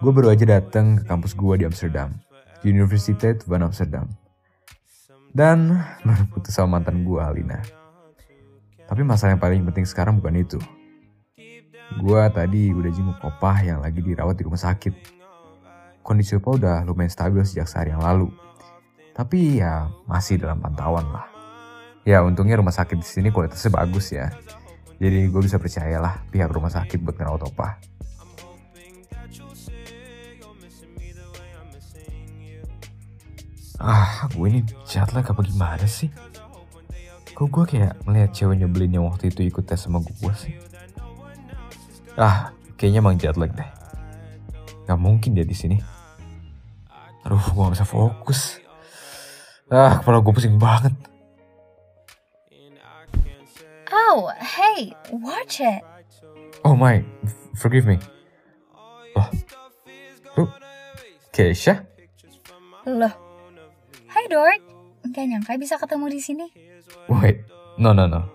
Gue baru aja datang ke kampus gue di Amsterdam, Universiteit van Amsterdam. Dan baru putus sama mantan gue, Alina. Tapi masalah yang paling penting sekarang bukan itu. Gue tadi udah jenguk opah yang lagi dirawat di rumah sakit. Kondisi opah udah lumayan stabil sejak sehari yang lalu. Tapi ya masih dalam pantauan lah. Ya untungnya rumah sakit di sini kualitasnya bagus ya. Jadi gue bisa percayalah pihak rumah sakit buat ngerawat opah. Ah, gue ini jet lag apa gimana sih? Kok gue kayak melihat cewek nyebelin yang waktu itu ikut tes sama gue sih? Ah, kayaknya emang jet lag deh. Gak mungkin dia di sini. Aduh, gue gak bisa fokus. Ah, kepala gue pusing banget. Oh, hey, watch it. Oh my, forgive me. Oh, oh, Keisha? Loh. Hai Dork. Gak nyangka bisa ketemu di sini. Wait, no no no.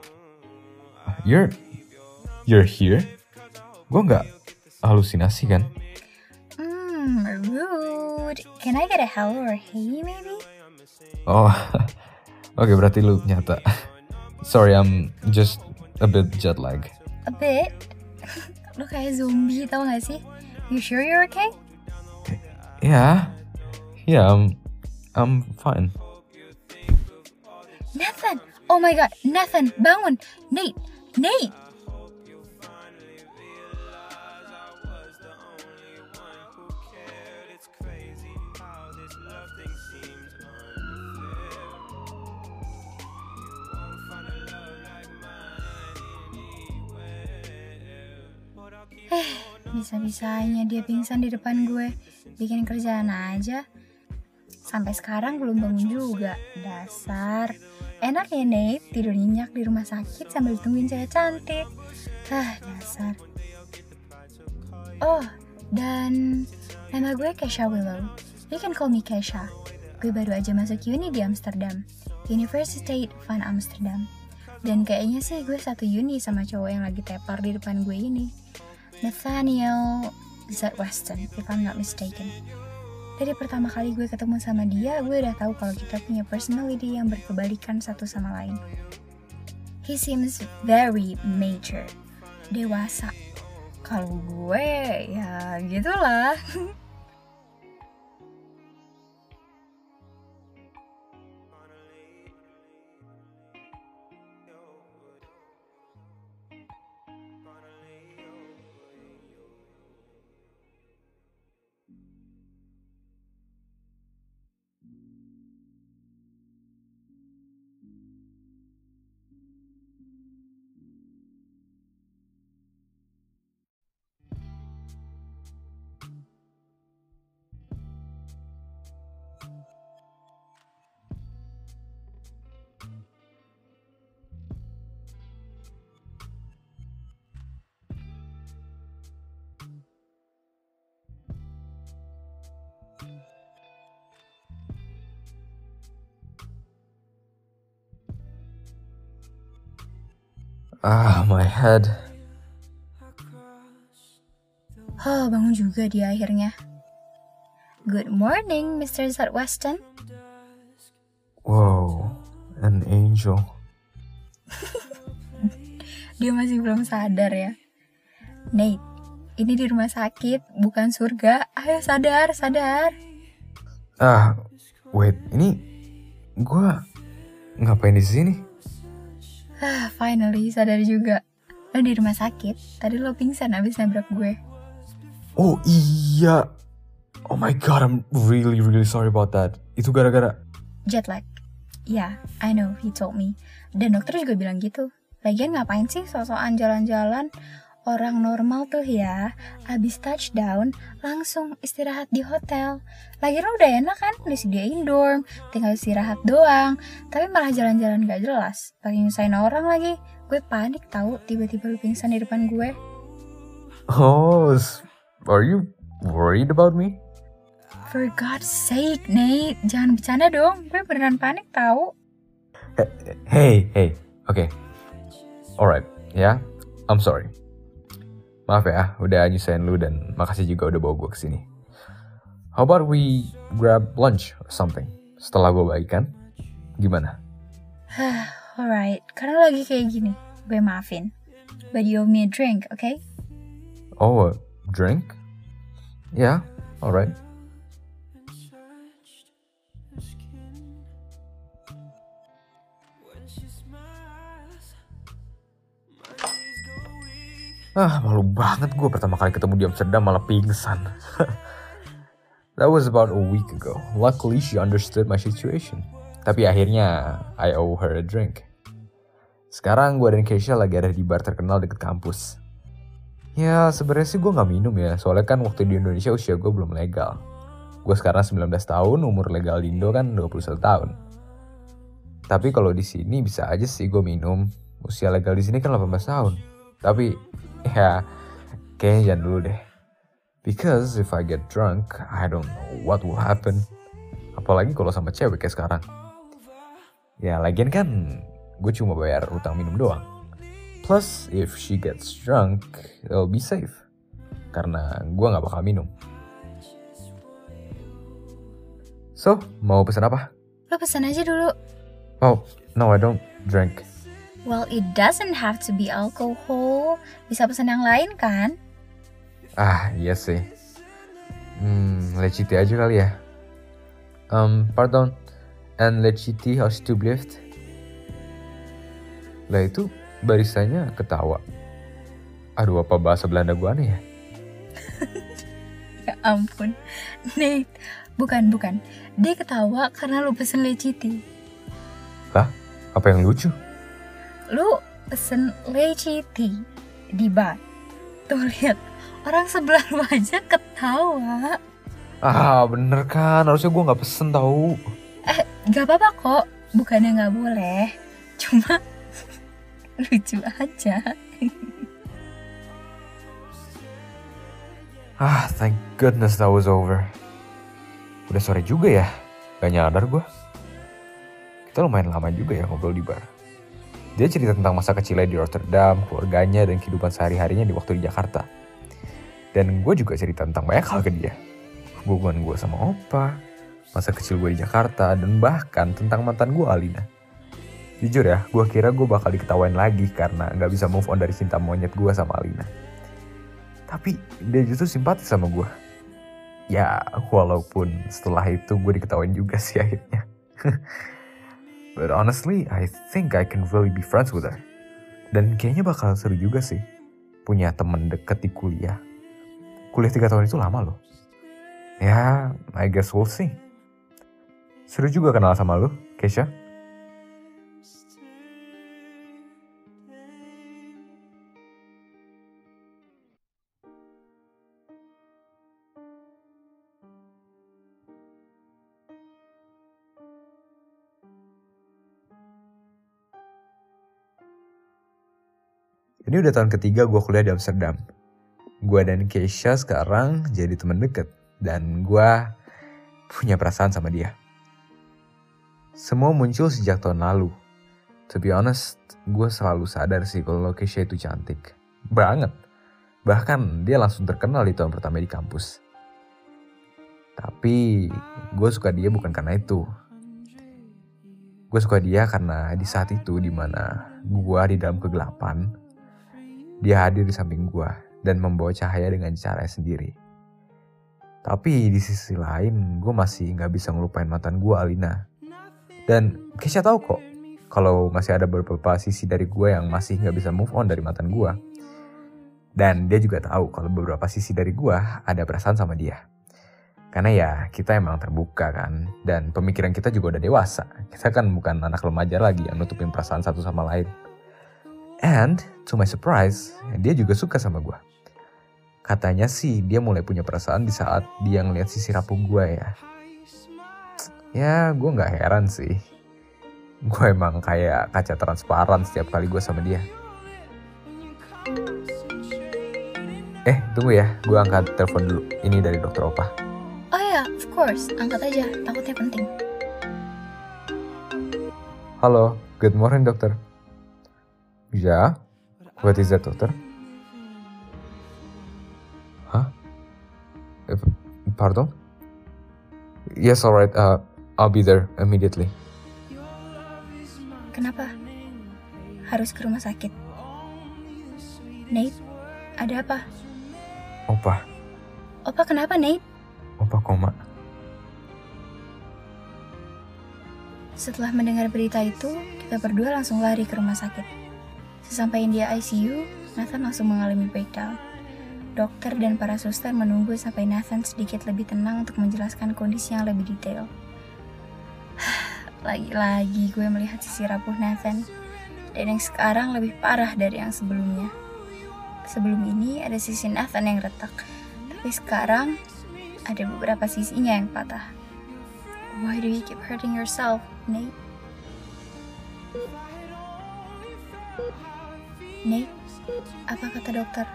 You're, you're here? Gue nggak halusinasi kan? Hmm, rude. Can I get a hello or hey maybe? Oh, oke berarti lu nyata. Sorry, I'm just a bit jet lag. A bit. Lo kayak zombie tau gak sih? You sure you're okay? Yeah, yeah, I'm, I'm fine. Nathan! Oh my god, Nathan, bangun! Nate! Nate! Eh, bisa-bisanya dia pingsan di depan gue. Bikin kerjaan aja. Sampai sekarang belum bangun juga. Dasar. Enak ya Nate, tidur nyenyak di rumah sakit sambil tungguin cewek cantik. Ah, dasar. Oh, dan nama gue Kesha Willow. You can call me Kesha. Gue baru aja masuk uni di Amsterdam. Universiteit van Amsterdam. Dan kayaknya sih gue satu uni sama cowok yang lagi tepar di depan gue ini. Nathaniel Z. Weston, if I'm not mistaken. Dari pertama kali gue ketemu sama dia, gue udah tahu kalau kita punya personality yang berkebalikan satu sama lain. He seems very mature, dewasa. Kalau gue, ya gitulah. Ah, my head. Oh, bangun juga dia akhirnya. Good morning, Mr. Z. Weston. Wow, an angel. Dia masih belum sadar ya. Nate, ini di rumah sakit, bukan surga. Ayo sadar, sadar. Ah, wait, ini gua ngapain di sini? Ah, finally sadar juga. Lo di rumah sakit, tadi lo pingsan abis nabrak gue. Oh iya. Oh my god, I'm really really sorry about that. Itu gara-gara Jet lag. Ya, I know, he told me. Dan dokter juga bilang gitu. Lagian ngapain sih sosokan jalan-jalan? Orang normal tuh ya, abis touchdown langsung istirahat di hotel. Lagi lo udah enak kan, disediain dorm, tinggal istirahat doang. Tapi malah jalan-jalan gak jelas, pakai nyusahin orang lagi. Gue panik tahu tiba-tiba lu pingsan di depan gue. Oh, are you worried about me? For God's sake, Nate, jangan bercanda dong. Gue beneran panik tahu. Hey, hey. Okay. Alright, yeah. I'm sorry. Maaf ya, udah nyusahin lu dan makasih juga udah bawa gue ke sini. How about we grab lunch or something? Setelah gue baikan, gimana? Alright, karena lagi kayak gini, gue maafin. But you owe me a drink, okay? Oh, a drink? Yeah, alright. Ah, malu banget gue pertama kali ketemu di Amsterdam malah pingsan. That was about a week ago. Luckily, she understood my situation. Tapi akhirnya, I owe her a drink. Sekarang gue dan Keisha lagi ada di bar terkenal deket kampus. Ya, sebenarnya sih gue gak minum ya, soalnya kan waktu di Indonesia usia gue belum legal. Gue sekarang 19 tahun, umur legal di Indo kan 21 tahun. Tapi kalau di sini bisa aja sih gue minum. Usia legal di sini kan 18 tahun. Tapi ya kayaknya jangan dulu deh. Because if I get drunk, I don't know what will happen. Apalagi kalau sama cewek kayak sekarang. Ya lagian kan gue cuma bayar utang minum doang. Plus if she gets drunk, it'll be safe. Karena gue gak bakal minum. So, mau pesen apa? Lo pesan aja dulu. Oh, no I don't drink. Well, it doesn't have to be alcohol. Bisa pesan yang lain kan? Ah, iya sih. Hmm, leciti aja kali ya. Um, pardon. And leciti alsjeblieft. Lah itu barisannya ketawa. Aduh, apa bahasa Belanda gua aneh ya? Ya ampun. Nate, bukan, bukan. Dia ketawa karena lu pesen leciti. Lah, apa yang lucu? Lu pesen leciti di bar. Tuh lihat, orang sebelah lu aja ketawa. Ah, bener kan. Harusnya gua nggak pesen tahu. Eh, gak apa-apa kok. Bukannya gak boleh. Cuma lucu aja. Ah, thank goodness that was over. Udah sore juga ya. Gak nyadar gua. Kita lumayan lama juga ya ngobrol di bar. Dia cerita tentang masa kecilnya di Rotterdam, keluarganya, dan kehidupan sehari-harinya di waktu di Jakarta. Dan gue juga cerita tentang banyak hal ke dia. Hubungan gue sama Opa, masa kecil gue di Jakarta, dan bahkan tentang mantan gue Alina. Jujur ya, gue kira gue bakal diketawain lagi karena nggak bisa move on dari cinta monyet gue sama Alina. Tapi dia justru simpati sama gue. Ya, walaupun setelah itu gue diketawain juga sih akhirnya. But honestly, I think I can really be friends with her. Dan kayaknya bakal seru juga sih. Punya temen deket di kuliah. Kuliah 3 tahun itu lama loh. Ya, I guess we'll see. Seru juga kenal sama lu, Keisha. Ini udah tahun ketiga gue kuliah di Amsterdam. Gue dan Keisha sekarang jadi teman deket. Dan gue punya perasaan sama dia. Semua muncul sejak tahun lalu. To be honest, gue selalu sadar sih kalau Keisha itu cantik. Banget. Bahkan dia langsung terkenal di tahun pertama di kampus. Tapi gue suka dia bukan karena itu. Gue suka dia karena di saat itu di mana gue di dalam kegelapan, dia hadir di samping gue dan membawa cahaya dengan cara sendiri. Tapi di sisi lain, gue masih nggak bisa ngelupain mantan gue Alina. Dan Keisha tahu kok, kalau masih ada beberapa sisi dari gue yang masih nggak bisa move on dari mantan gue. Dan dia juga tahu kalau beberapa sisi dari gue ada perasaan sama dia. Karena ya kita emang terbuka kan, dan pemikiran kita juga udah dewasa. Kita kan bukan anak remaja lagi yang nutupin perasaan satu sama lain. And to my surprise, dia juga suka sama gue. Katanya sih dia mulai punya perasaan di saat dia ngeliat sisi rapuh gue ya. Ya gue gak heran sih. Gue emang kayak kaca transparan setiap kali gue sama dia. Eh tunggu ya, gue angkat telepon dulu. Ini dari dokter Opa. Oh ya, of course. Angkat aja. Takutnya penting. Halo, good morning dokter. Ya, What is that, doctor? Huh? Pardon? Yes, alright. Uh, I'll be there immediately. Kenapa? Harus ke rumah sakit. Nate, ada apa? Opa. Opa kenapa, Nate? Opa koma. Setelah mendengar berita itu, kita berdua langsung lari ke rumah sakit. Sesampainya dia ICU, Nathan langsung mengalami breakdown. Dokter dan para suster menunggu sampai Nathan sedikit lebih tenang untuk menjelaskan kondisi yang lebih detail. Lagi-lagi gue melihat sisi rapuh Nathan, dan yang sekarang lebih parah dari yang sebelumnya. Sebelum ini ada sisi Nathan yang retak, tapi sekarang ada beberapa sisinya yang patah. Why do you keep hurting yourself, Nate? Nate, apa kata dokter?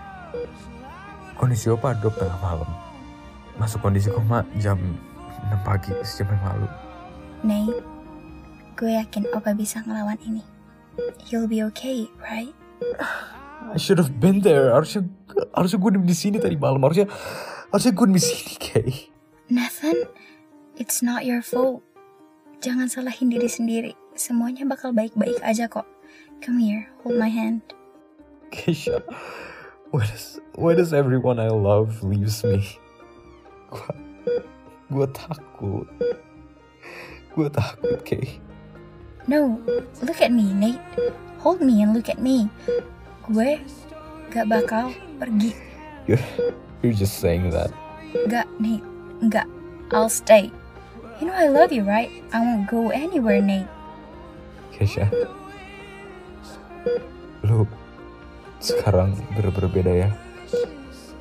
Kondisi opa dok tengah malam. Masuk kondisi koma jam 6 pagi sejam yang lalu. Nate, gue yakin Opa bisa ngelawan ini. You'll be okay, right? I should have been there. Harusnya harusnya gue di sini tadi malam. Harusnya harusnya gue di sini, Kay. Nathan, it's not your fault. Jangan salahin diri sendiri. Semuanya bakal baik-baik aja kok. Come here, hold my hand. Keisha, why does why does everyone I love leaves me? Gua, gua takut. Gua takut, Kay. No, look at me, Nate. Hold me and look at me. Gue gak bakal pergi. You're, you're just saying that. Gak, Nate. Gak. I'll stay. You know I love you, right? I won't go anywhere, Nate. Keisha. Lu sekarang bener-bener beda ya.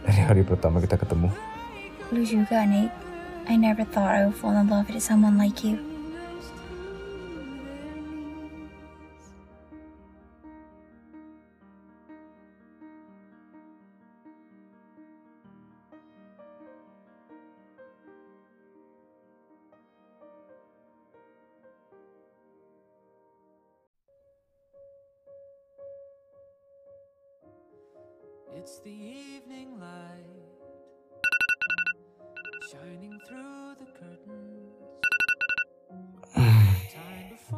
Dari hari pertama kita ketemu. Lu juga, Nate. I never thought I would fall in love with someone like you.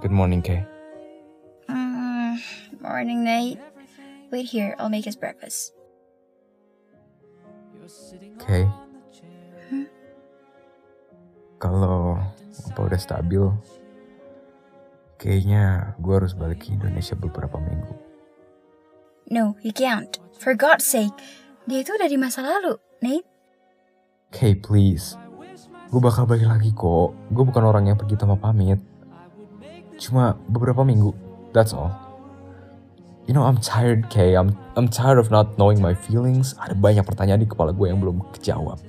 Good morning, Kay. Mm, morning, Nate. Wait here, I'll make us breakfast. Kay, chair. kalau apa udah stabil, kayaknya gue harus balik ke Indonesia beberapa minggu. No, you can't. For God's sake. Dia itu udah di masa lalu, Nate. Kay, please. Gue bakal balik lagi kok. Gue bukan orang yang pergi tanpa pamit. Cuma beberapa minggu. That's all. You know, I'm tired, Kay. I'm, I'm tired of not knowing my feelings. Ada banyak pertanyaan di kepala gue yang belum kejawab.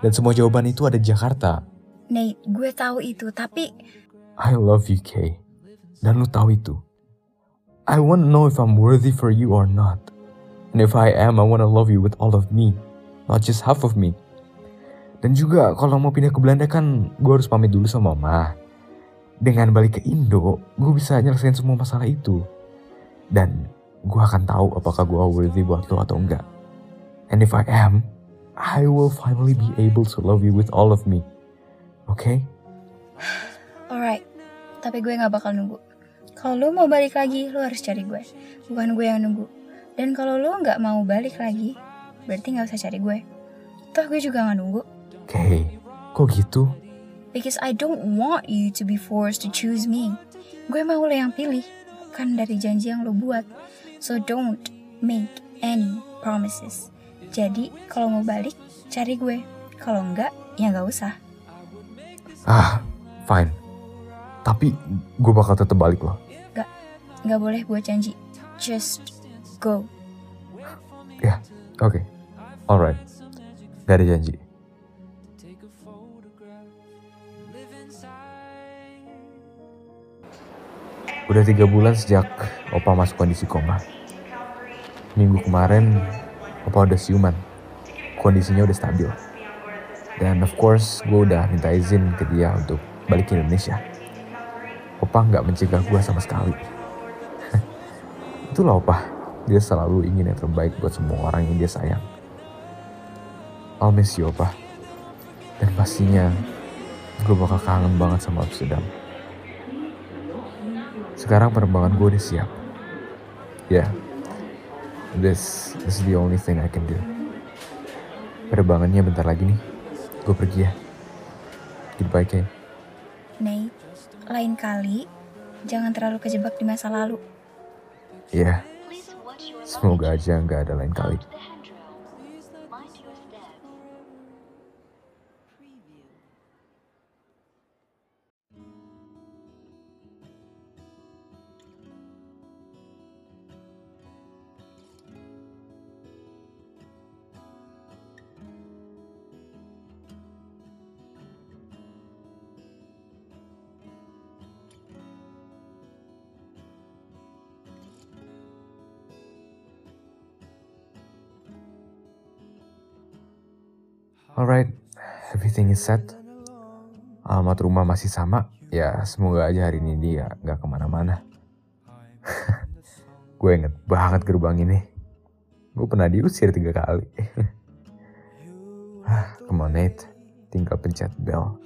Dan semua jawaban itu ada di Jakarta. Nate, gue tahu itu, tapi I love you, Kay. Dan lu tahu itu. I want to know if I'm worthy for you or not. And if I am, I want to love you with all of me. Not just half of me. Dan juga kalau mau pindah ke Belanda kan gue harus pamit dulu sama mama. Dengan balik ke Indo, gue bisa nyelesain semua masalah itu. Dan gue akan tahu apakah gue worthy buat lo atau enggak. And if I am, I will finally be able to love you with all of me. Okay? alright. Tapi gue gak bakal nunggu. Kalau lu mau balik lagi, lu harus cari gue. Bukan gue yang nunggu. Dan kalau lu gak mau balik lagi, berarti gak usah cari gue. Toh gue juga gak nunggu. Kay, kok gitu? Because I don't want you to be forced to choose me. Gue mau lo yang pilih, bukan dari janji yang lo buat. So don't make any promises. Jadi kalau mau balik, cari gue. Kalau enggak, ya nggak usah. Ah, fine. Tapi gue bakal tetap balik loh. Nggak boleh buat janji. Just go. Ya, oke. Alright. Gak ada janji. Udah tiga bulan sejak Opa masuk kondisi koma. Minggu kemarin, Opa udah siuman. Kondisinya udah stabil. Dan of course, gue udah minta izin ke dia untuk balik ke Indonesia. Opa nggak mencegah gue sama sekali. Itulah Opa. Dia selalu ingin yang terbaik buat semua orang yang dia sayang. I'll miss you, Opa. Dan pastinya gue bakal kangen banget sama Amsterdam. Sekarang penerbangan gue udah siap. Ya, yeah, this, this is the only thing I can do. Penerbangannya bentar lagi nih. Gue pergi ya. Goodbye, Kay. Nate, lain kali jangan terlalu kejebak di masa lalu. Ya, semoga aja nggak ada lain kali. Alright, everything is set. Alamat rumah masih sama. Ya, semoga aja hari ini dia nggak ke mana-mana. Gue inget banget gerbang ini. Gue pernah diusir tiga kali. Come on Nate, tinggal pencet bell.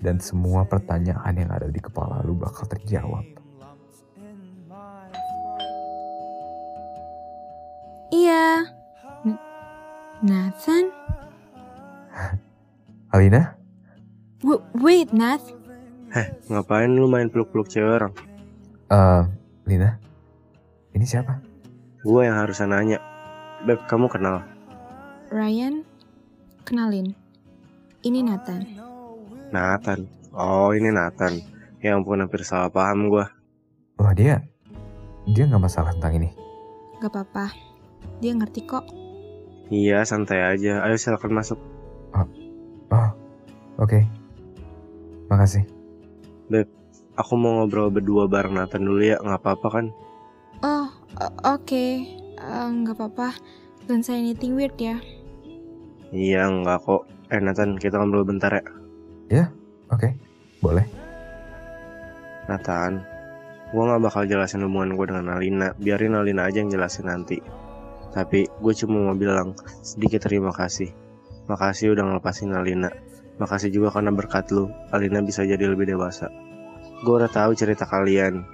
Dan semua pertanyaan yang ada di kepala lu bakal terjawab. Iya. Nathan? Alina? W- wait, Nath. Heh, ngapain lu main peluk-peluk cewek orang? Eh, Lina? Ini siapa? Gue yang harusnya nanya. Beb, kamu kenal? Ryan, kenalin. Ini Nathan. Nathan. Oh, ini Nathan. Ya ampun, hampir salah paham gue. Wah dia, dia nggak masalah tentang ini. Gak apa-apa. Dia ngerti kok. Iya, santai aja. Ayo silakan masuk. Oh, oke. Makasih. Aku mau ngobrol berdua bareng Nathan dulu ya, nggak apa-apa kan? Oh, oke. Eh, Nggak apa-apa. Don't say anything weird ya. Iya, nggak kok. Eh Nathan, kita ngobrol bentar ya. Oke, boleh. Nathan, gue nggak bakal jelasin hubungan gue dengan Alina. Biarin Alina aja yang jelasin nanti. Tapi gue cuma mau bilang sedikit terima kasih. Makasih udah ngelepasin Alina. Makasih juga karena berkat lu, Alina bisa jadi lebih dewasa. Gue udah tahu cerita kalian.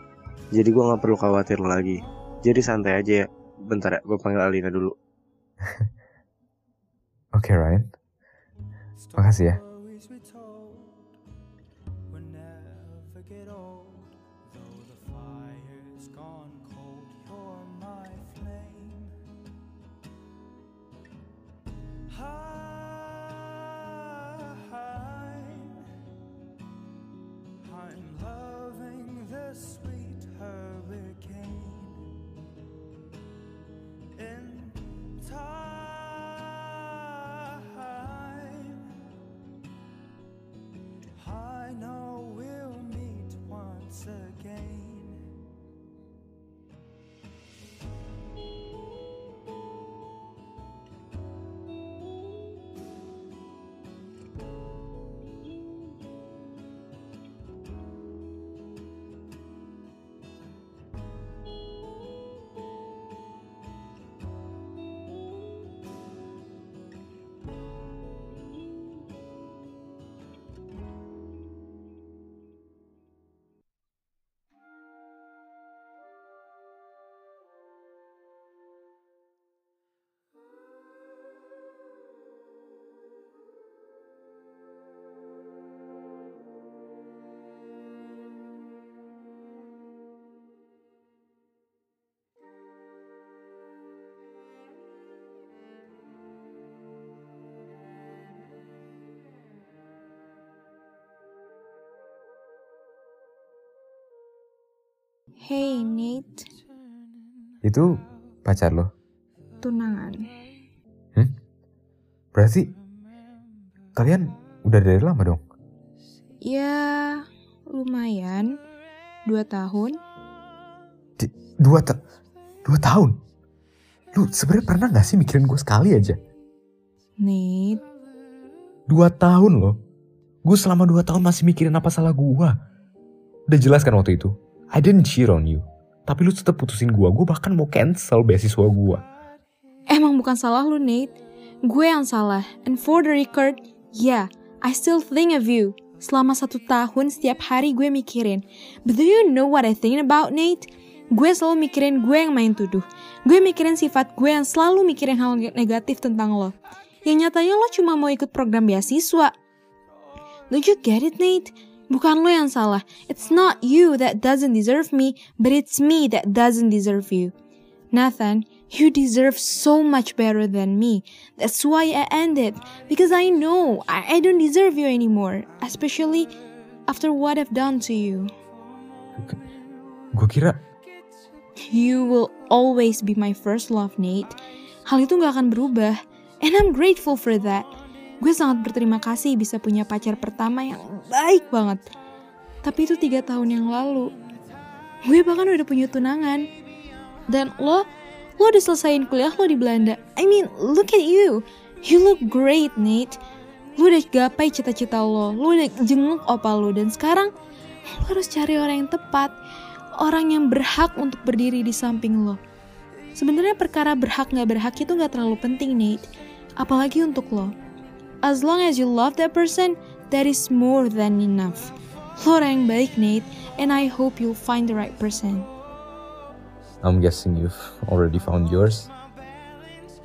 Jadi gue nggak perlu khawatir lagi. Jadi santai aja ya. Bentar ya, gue panggil Alina dulu. Oke Ryan, makasih ya. Hey, Nate. Itu pacar lo? Tunangan. Berarti kalian udah dari lama dong? Ya, lumayan. Dua tahun. Dua ta dua tahun. Lu sebenarnya pernah gak sih mikirin gue sekali aja? Nate. Dua tahun loh. Gue selama dua tahun masih mikirin apa salah gue. Udah jelas kan waktu itu. I didn't cheat on you. Tapi lu tetap putusin gue. Gue bahkan mau cancel beasiswa gue. Emang bukan salah lu, Nate. Gue yang salah. And for the record, yeah, I still think of you. Selama satu tahun setiap hari gue mikirin. But do you know what I think about Nate? Gue selalu mikirin gue yang main tuduh. Gue mikirin sifat gue yang selalu mikirin hal negatif tentang lo. Yang nyatanya lo cuma mau ikut program beasiswa. Don't you get it, Nate? Bukan lo yang salah. It's not you that doesn't deserve me, but it's me that doesn't deserve you. Nathan, you deserve so much better than me. That's why I ended. Because I know I, I don't deserve you anymore. Especially after what I've done to you. Gue kira You will always be my first love, Nate. Hal itu gak akan berubah. And I'm grateful for that. Gue sangat berterima kasih bisa punya pacar pertama yang baik banget. Tapi itu tiga tahun yang lalu. Gue bahkan udah punya tunangan. Dan lo, lo udah selesaiin kuliah lo di Belanda. I mean, look at you. You look great, Nate. Lo udah gapai cita-cita lo. Lo udah jenguk opa lo. Dan sekarang, lo harus cari orang yang tepat. Orang yang berhak untuk berdiri di samping lo. Sebenarnya perkara berhak nggak berhak itu nggak terlalu penting, Nate. Apalagi untuk lo. As long as you love that person, that is more than enough. Lo orang yang baik, Nate, and I hope you'll find the right person. I'm guessing you've already found yours.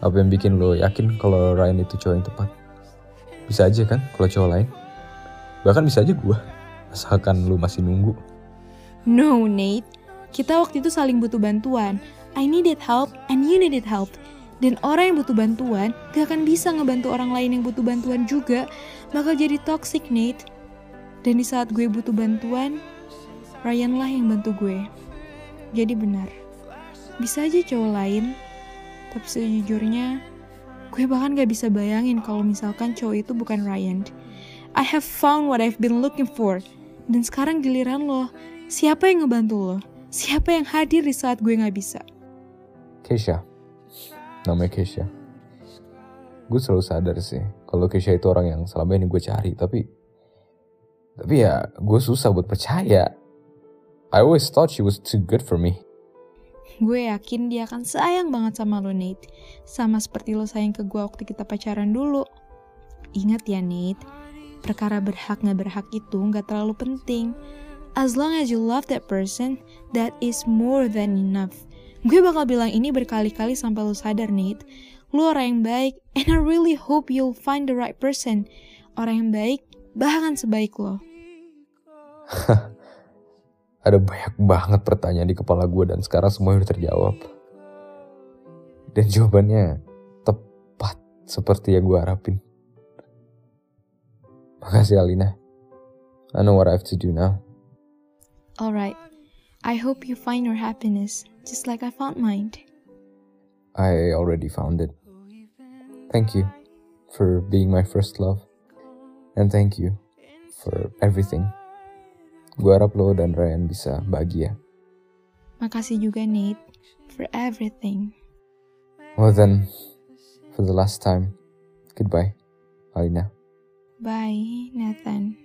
Apa yang bikin lo yakin kalau Ryan itu cowok yang tepat? Bisa aja kan kalau cowok lain? Bahkan bisa aja gue. Asalkan lo masih nunggu. No, Nate. Kita waktu itu saling butuh bantuan. I needed help and you needed help. Dan orang yang butuh bantuan gak akan bisa ngebantu orang lain yang butuh bantuan juga. Bakal jadi toxic, Nate. Dan di saat gue butuh bantuan, Ryan lah yang bantu gue. Jadi benar. Bisa aja cowok lain, tapi sejujurnya, gue bahkan gak bisa bayangin kalau misalkan cowok itu bukan Ryan. I have found what I've been looking for. Dan sekarang giliran lo, siapa yang ngebantu lo? Siapa yang hadir di saat gue gak bisa? Keisha. Namanya Keisha. Gue selalu sadar sih kalau Keisha itu orang yang selama ini gue cari, tapi tapi ya gue susah buat percaya. I always thought she was too good for me. Gue yakin dia akan sayang banget sama lo, Nate. Sama seperti lo sayang ke gue waktu kita pacaran dulu. Ingat ya, Nate. Perkara berhak gak berhak itu gak terlalu penting. As long as you love that person, that is more than enough. Gue bakal bilang ini berkali-kali sampai lo sadar, Nate. Lo orang yang baik, and I really hope you'll find the right person. Orang yang baik, bahkan sebaik lo. Ada banyak banget pertanyaan di kepala gue dan sekarang semuanya udah terjawab. Dan jawabannya tepat seperti yang gue harapin. Makasih Alina. I know what I have to do now. Alright, I hope you find your happiness, just like I found mine. I already found it. Thank you for being my first love. And thank you for everything. Gue harap lo dan Ryan bisa bahagia. Makasih juga, Nate, for everything. Well then, for the last time, goodbye, Alina. Bye, Nathan.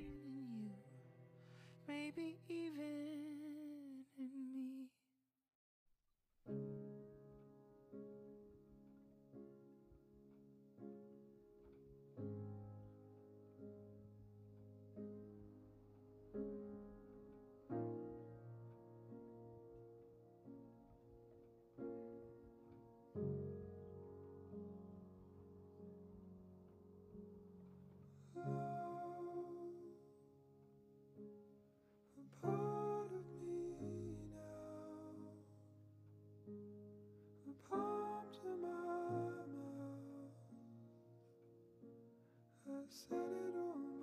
I said it almost.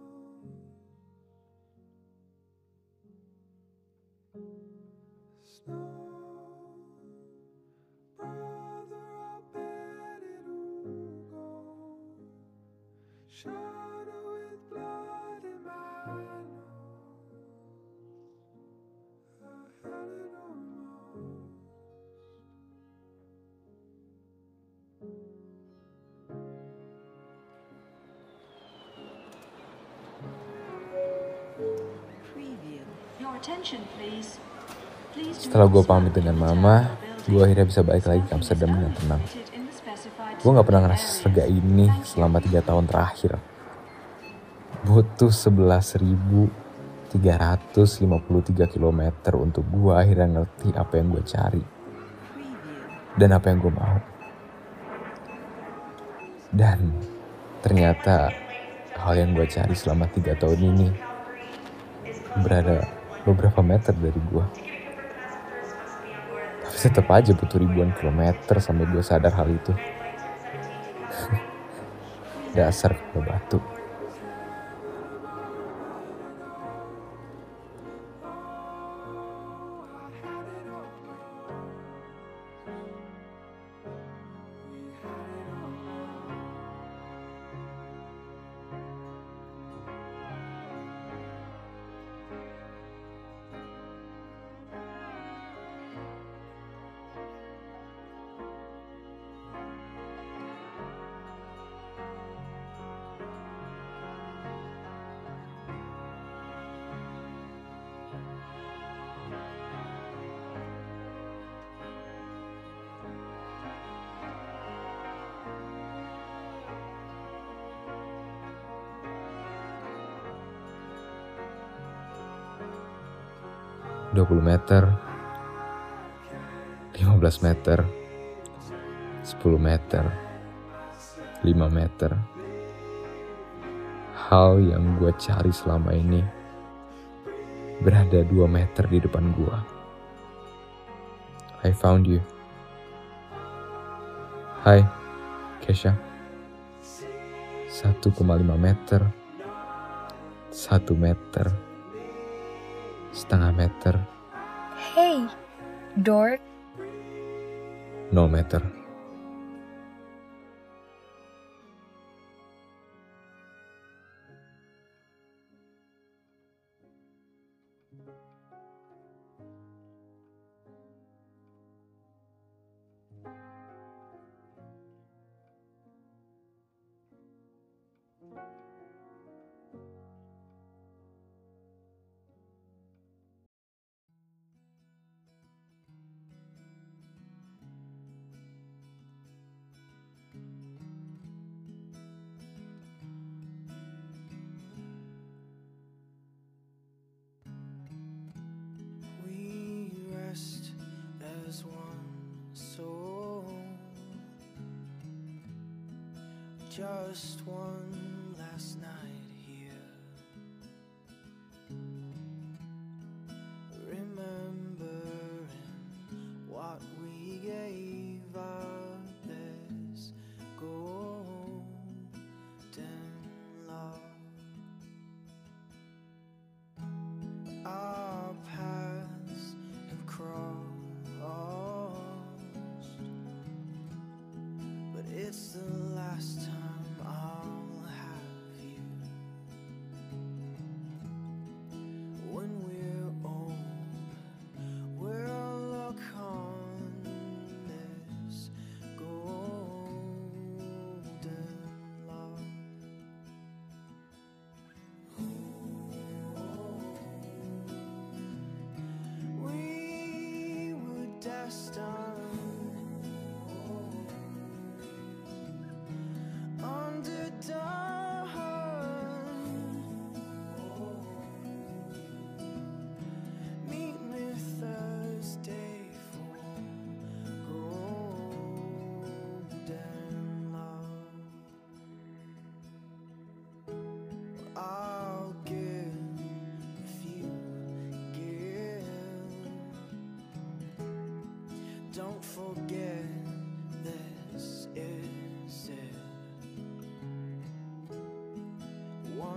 Setelah gue pamit dengan mama, gue akhirnya bisa balik lagi ke Amsterdam dengan tenang. Gue gak pernah ngerasa selega ini selama tiga tahun terakhir. butuh 11.353 km untuk gue akhirnya ngerti apa yang gue cari dan apa yang gue mau. Dan ternyata hal yang gue cari selama tiga tahun ini berada beberapa meter dari gue. Tapi tetap aja butuh ribuan kilometer sampai gue sadar hal itu. Dasar kepala batu. Dua puluh meter, 15 meter, 10 meter, 5 meter. Hal yang gue cari selama ini berada 2 meter di depan gue. I found you. Hai, Kesha. 1,5 meter, 1 meter, setengah meter, Hey, dork. 0 meter. Just one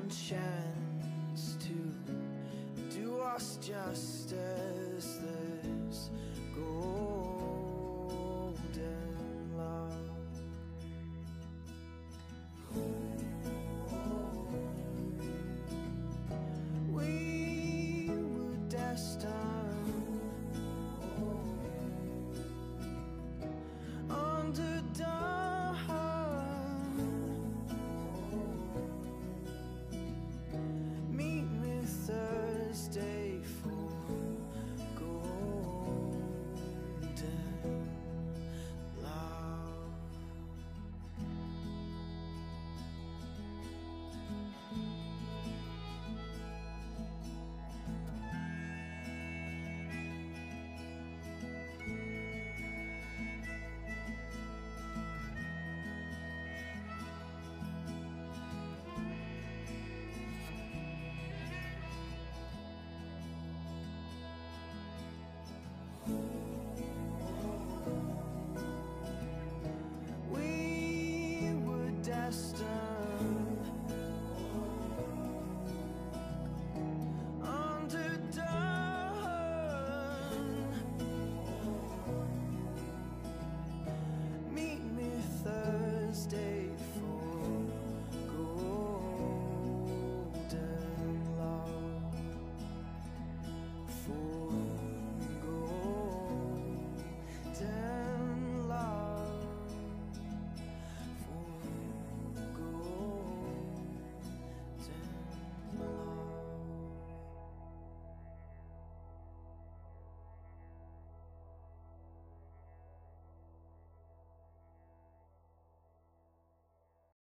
Chance to do us justice. This goes.